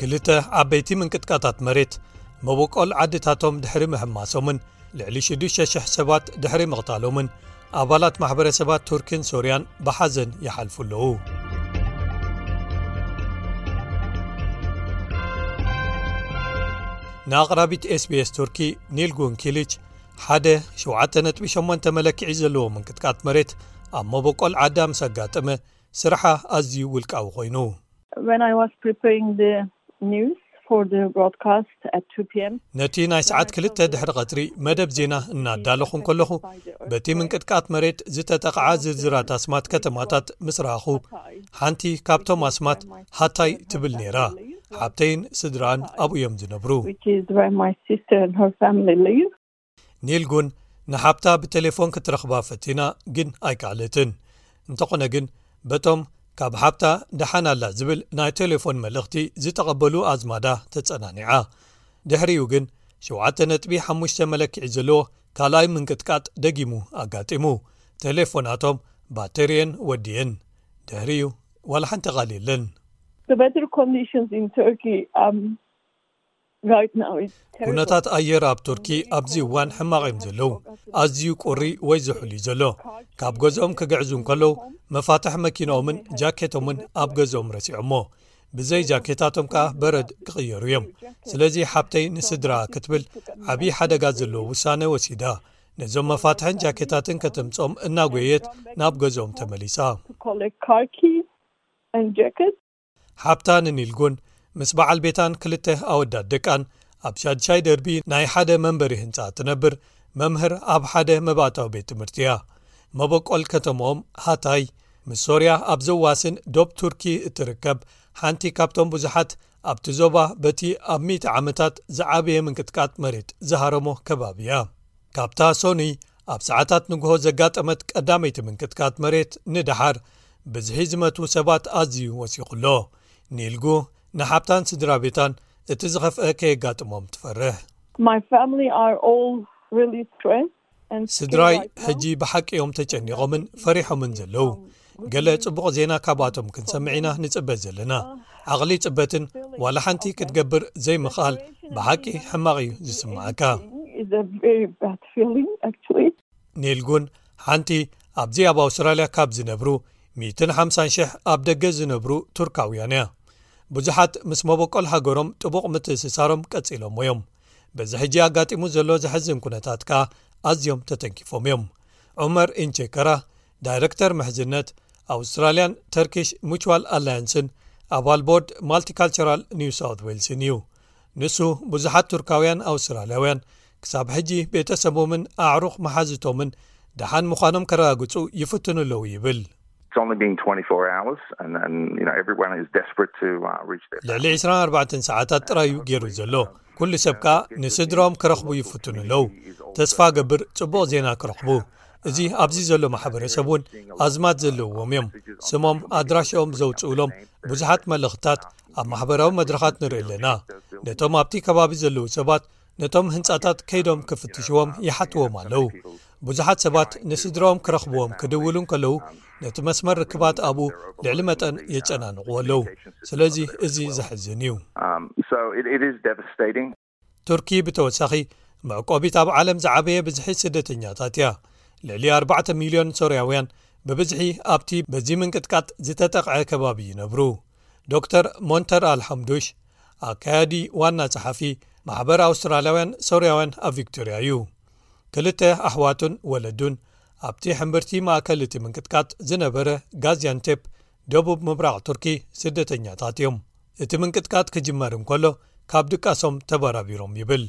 ክልተ ዓበይቲ ምንቅጥቃታት መሬት መቦቆል ዓድታቶም ድሕሪ ምህማሶምን ልዕሊ 6,00 ሰባት ድሕሪ ምቕታሎምን ኣባላት ማሕበረሰባት ቱርክን ሶርያን ብሓዘን ይሓልፉ ኣለዉ ንኣቕራቢት ስbs ቱርኪ ኒልጉን ኪልች ሓደ 78 መለክዒ ዘለዎ ምንቅጥቃት መሬት ኣብ መበቆል ዓዳ ምስ ኣጋጠመ ስራሓ ኣዝዩ ውልቃዊ ኮይኑ ነቲ ናይ ሰዓት ክልተ ድሕሪ ቐትሪ መደብ ዜና እናዳለኹ እንከለኹ በቲ ምንቅጥቃት መሬት ዝተጠቕዓ ዝርዝራት ኣስማት ከተማታት ምስ ረኣኹ ሓንቲ ካብቶም ኣስማት ሃታይ ትብል ነይራ ሓብተይን ስድራኣን ኣብኡእዮም ዝነብሩ ኒልጉን ንሓብታ ብተሌፎን ክትረኽባ ፈቲና ግን ኣይከኣለትን። እንተኾነ ግን በቶም ካብ ሓብታ ደሓን ኣላ ዝብል ናይ ተሌፎን መልእኽቲ ዝተቐበሉ ኣዝማዳ ተጸናኒዓ። ድሕሪኡ ግን ሸውዓተ ነጥቢ ሓሙሽተ መለክዒ ዘለዎ ካልኣይ ምንቅጥቃጥ ደጊሙ ኣጋጢሙ። ተሌፎናቶም ባተሪየን ወዲኤን። ድሕሪኡ ዋላ ሓንቲ ቓል የለን። ኩነታት ኣየር ኣብ ቱርኪ ኣብዚ እዋን ሕማቕ እዮም ዘለዉ ኣዝዩ ቁሪ ወይ ዝሑል እዩ ዘሎ ካብ ገዝኦም ክግዕዙ እንከለዉ መፋትሕ መኪኖኦምን ጃኬቶምን ኣብ ገዝኦም ረሲዖሞ ብዘይ ጃኬታቶም ከኣ በረድ ክቕየሩ እዮም ስለዚ ሓብተይ ንስድራ ክትብል ዓብዪ ሓደጋ ዘለዎ ውሳነ ወሲዳ ነዞም መፋትሐን ጃኬታትን ከተምጾም እናጎየየት ናብ ገዝኦም ተመሊሳ ሓብታ ንኒልጉን ምስ በዓል ቤታን ክልተ ኣወዳት ደቃን ኣብ ሻድሻይ ደርቢ ናይ ሓደ መንበሪ ህንፃ እትነብር መምህር ኣብ ሓደ መባእታዊ ቤት ትምህርቲ እያ መበቆል ከተምኦም ሃታይ ምስ ሶርያ ኣብ ዘዋስን ዶብ ቱርኪ እትርከብ ሓንቲ ካብቶም ብዙሓት ኣብቲ ዞባ በቲ ኣብ 10 ዓመታት ዝዓበየ ምንቅጥቃጥ መሬት ዝሃረሞ ከባቢ እያ ካብታ ሰኑይ ኣብ ሰዓታት ንግሆ ዘጋጠመት ቀዳመይቲ ምንቅጥቃት መሬት ንደሓር ብዝሒ ዝመትዉ ሰባት ኣዝዩ ወሲኹሎ ኒልጉ ንሓብታን ስድራ ቤታን እቲ ዝኸፍአ ከየጋጥሞም ትፈርሕ ስድራይ ሕጂ ብሓቂ እዮም ተጨኒቖምን ፈሪሖምን ዘለዉ ገለ ጽቡቕ ዜና ካብኣቶም ክንሰምዕ ኢና ንጽበ ዘለና ዓቕሊ ጽበትን ዋላ ሓንቲ ክትገብር ዘይምኽኣል ብሓቂ ሕማቕ እዩ ዝስምዓካ ኔልጉን ሓንቲ ኣብዚ ኣብ ኣውስትራልያ ካብ ዝነብሩ 150,00 ኣብ ደገ ዝነብሩ ቱርካውያን እያ ብዙሓት ምስ መበቆል ሃገሮም ጥቡቕ ምትእስሳሮም ቀጺሎምዎ እዮም በዚ ሕጂ ኣጋጢሙ ዘሎ ዘሕዝን ኩነታት ከኣ ኣዝዮም ተተንኪፎም እዮም ዑመር እንቸከራ ዳይረክተር ምሕዝነት ኣውስትራልያን ተርኪሽ ሙችዋል ኣላያንስን ኣባል ቦርድ ማልቲካልቸራል ኒው ሳውት ዌልስን እዩ ንሱ ብዙሓት ቱርካውያን ኣውስትራልያውያን ክሳብ ሕጂ ቤተሰቦምን ኣዕሩኽ መሓዝቶምን ደሓን ምዃኖም ከረጋግጹ ይፍትኑ ኣለዉ ይብል ልዕሊ 24 ሰዓታት ጥራይ እዩ ገይሩ ዘሎ ኩሉ ሰብ ከኣ ንስድራኦም ክረኽቡ ይፍትኑ ኣለዉ ተስፋ ገብር ጽቡቕ ዜና ክረኽቡ እዚ ኣብዚ ዘሎ ማሕበረሰብ እውን ኣዝማት ዘለዎም እዮም ስሞም ኣድራሻኦም ዘውፅኡሎም ብዙሓት መልእኽትታት ኣብ ማሕበራዊ መድረኻት ንርኢ ኣለና ነቶም ኣብቲ ከባቢ ዘለዉ ሰባት ነቶም ህንፃታት ከይዶም ክፍትሽዎም ይሓትዎም ኣለዉ ብዙሓት ሰባት ንስድራኦም ክረኽብዎም ክድውሉ እንከለዉ ነቲ መስመር ርክባት ኣብኡ ልዕሊ መጠን የጨናንቕዎ ኣለዉ ስለዚ እዚ ዘሕዝን እዩ። ቱርኪ ብተወሳኺ መዕቆቢት ኣብ ዓለም ዝዓበየ ብዝሒ ስደተኛታት እያ ልዕሊ ኣርባዕተ ሚልዮን ሶርያውያን ብብዝሒ ኣብቲ በዚ ምንቅጥቃጥ ዝተጠቕዐ ከባቢ ይነብሩ ዶክተር ሞንተር ኣልሓምዱሽ ኣካያዲ ዋና ጸሓፊ ማሕበር ኣውስትራልያውያን ሶርያውያን ኣብ ቪክቶርያ እዩ ክልተ ኣሕዋቱን ወለዱን ኣብቲ ሕምብርቲ ማእከል እቲ ምንቅጥቃጥ ዝነበረ ጋዝያንቴፕ ደቡብ ምብራቕ ቱርኪ ስደተኛታት እዮም እቲ ምንቅጥቃጥ ክጅመር እንከሎ ካብ ድቃሶም ተበራቢሮም ይብል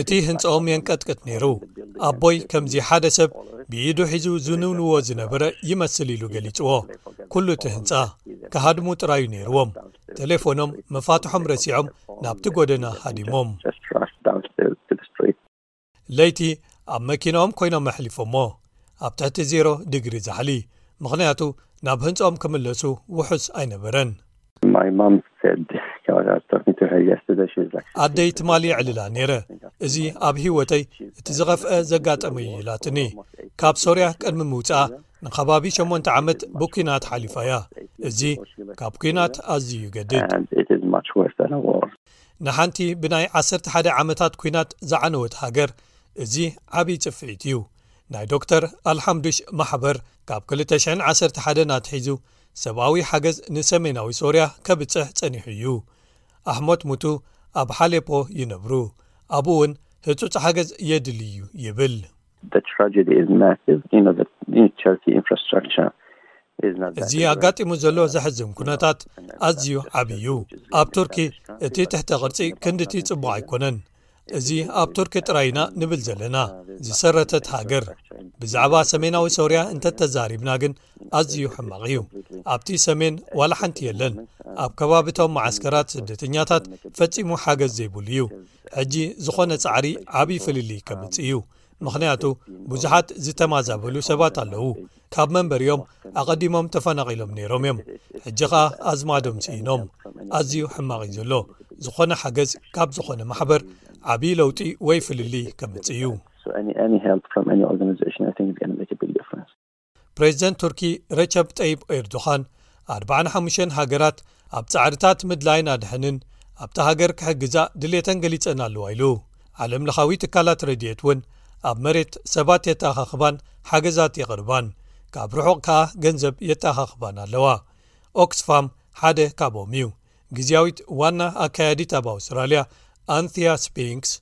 እቲ ህንፀኦም የንቀጥቅጥ ነይሩ ኣቦይ ከምዚ ሓደ ሰብ ብኢዱ ሒዙ ዝንውንዎ ዝነበረ ይመስል ኢሉ ገሊፅዎ ኩሉ እቲ ህንፃ ክሃድሙ ጥራዩ ነይርዎም ተሌፎኖም መፋትሖም ረሲዖም ናብቲ ጎደና ሃዲሞም ለይቲ ኣብ መኪናኦም ኮይኖም ኣሕሊፎሞ ኣብ ትሕቲ ዜሮ ድግሪ ዛሕሊ ምኽንያቱ ናብ ህንፆኦም ክምለሱ ውሑስ ኣይነበረን ኣደይ ትማሊ ዕልላ ነይረ እዚ ኣብ ሂወተይ እቲ ዝኸፍአ ዘጋጠመ ዩ ኢላትኒ ካብ ሶርያ ቅድሚ ምውፃኣ ንከባቢ ሸሞንተ ዓመት ብኲናት ሓሊፋ እያ። እዚ ካብ ኲናት ኣዝዩ ይገድድ። ንሓንቲ ብናይ ዓሰርተ ሓደ ዓመታት ኲናት ዝዓነወት ሃገር እዚ ዓብዪ ጽፍዒት እዩ። ናይ ዶክተር ኣልሓምዱሽ ማሕበር ካብ 2011 ኣትሒዙ ሰብኣዊ ሓገዝ ንሰሜናዊ ሶርያ ከብጽሕ ጸኒሑ እዩ። ኣሕሞት ሙቱ ኣብ ሓሌፖ ይነብሩ፣ ኣብኡ'ውን ህጹጽ ሓገዝ የድሊ እዩ ይብል። እዚ ኣጋጢሙ ዘሎ ዘሕዝን ኩነታት ኣዝዩ ዓብ እዩ ኣብ ቱርኪ እቲ ትሕተ ቅርፂ ክንዲቲ ፅቡቅ ኣይኮነን እዚ ኣብ ቱርኪ ጥራይ ኢና ንብል ዘለና ዝሰረተት ሃገር ብዛዕባ ሰሜናዊ ሶርያ እንተተዛሪብና ግን ኣዝዩ ሕማቅ እዩ ኣብቲ ሰሜን ዋላ ሓንቲ የለን ኣብ ከባቢቶም መዓስከራት ስደተኛታት ፈፂሙ ሓገዝ ዘይብሉ እዩ ሕጂ ዝኾነ ጻዕሪ ዓብዪ ፍልልይ ከምጽእ እዩ ምኽንያቱ ብዙሓት ዝተማዛበሉ ሰባት ኣለዉ ካብ መንበር እዮም ኣቐዲሞም ተፈናቒሎም ነይሮም እዮም ሕጂ ኸኣ ኣዝማዶም ስኢኖም ኣዝዩ ሕማቕ እዩ ዘሎ ዝኾነ ሓገዝ ካብ ዝኾነ ማሕበር ዓብዪ ለውጢ ወይ ፍልልይ ከምጽእ እዩ ፕሬዚደንት ቱርኪ ረቸብ ጠይብ ኤርዱኻን ኣርባዓን ሓሙሽተን ሃገራት ኣብ ጻዕርታት ምድላይን ኣድሐንን ኣብታ ሃገር ክሕግዛ ድልተን ገሊጸን ኣለዋ ኢሉ ዓለም ለኻዊ ትካላት ረድኤት እውን ኣብ መሬት ሰባት የተኣኻኽባን ሓገዛት የቕርባን ካብ ርሑቕ ከኣ ገንዘብ የተኣኻኽባን ኣለዋ ኦክስፋም ሓደ ካብኦም እዩ ግዝያዊት ዋና ኣካያዲት ኣብ ኣውስትራልያ ኣንትያ ስፒንክስ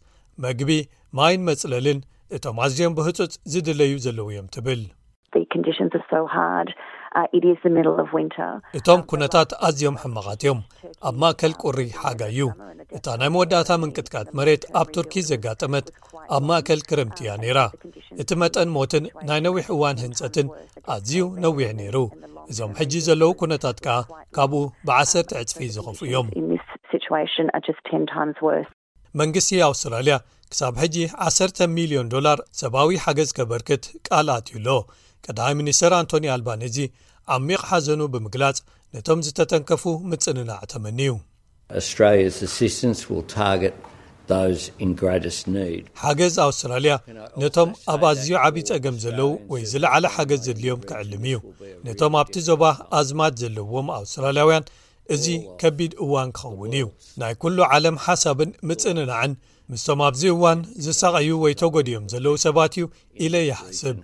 መግቢ ማይን መጽለልን እቶም ኣዝዮም ብህጹጽ ዝድለዩ ዘለዉ እዮም ትብል። እቶም ኩነታት ኣዝዮም ሕማቓት እዮም ኣብ ማእከል ቁሪ ሓጋይ እዩ እታ ናይ መወዳእታ ምንቅጥቃጥ መሬት ኣብ ቱርኪ ዘጋጠመት ኣብ ማእከል ክረምቲ እያ ነይራ እቲ መጠን ሞትን ናይ ነዊሕ እዋን ህንጸትን ኣዝዩ ነዊሕ ነይሩ እዞም ሕጂ ዘለዉ ኩነታት ከኣ ካብኡ ብዓሰርተ ዕጽፊ ዝኸፉ እዮም መንግስቲ ኣውስትራልያ ክሳብ ሕጂ ዓሰርተ ሚልዮን ዶላር ሰብኣዊ ሓገዝ ከበርክት ቃል ኣትዩ ኣሎ ቀዳይ ሚኒስተር ኣንቶኒ ኣልባነዚ ዓሚቕ ሓዘኑ ብምግላጽ ነቶም ዝተተንከፉ ምጽንናዕ ተመንዩ ሓገዝ ኣውስትራልያ ነቶም ኣብ ኣዝዩ ዓብዪ ጸገም ዘለዉ ወይ ዝለዓለ ሓገዝ ዘድልዮም ክዕልም እዩ ነቶም ኣብቲ ዞባ ኣዝማድ ዘለዎም ኣውስትራልያውያን እዚ ከቢድ እዋን ክኸውን እዩ ናይ ኩሉ ዓለም ሓሳብን ምጽንናዕን ምስቶም ኣብዚ እዋን ዝሳቐዩ ወይ ተጎዲኦም ዘለዉ ሰባት እዩ ኢለ ይሓስብ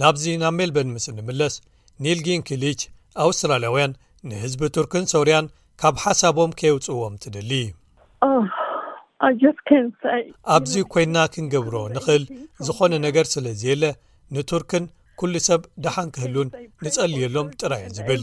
ናብዚ ናብ ሜልበን ምስ እንምለስ ኒልጊን ኪሊች ኣውስትራልያውያን ንህዝቢ ቱርክን ሶርያን ካብ ሓሳቦም ከየውጽዎም ትደሊ ኣብዚ ኮይና ክንገብሮ ንኽእል ዝኾነ ነገር ስለ ዘየለ ንቱርክን ኩሉ ሰብ ደሓን ክህሉን ንጸልየሎም ጥራይ ዝብል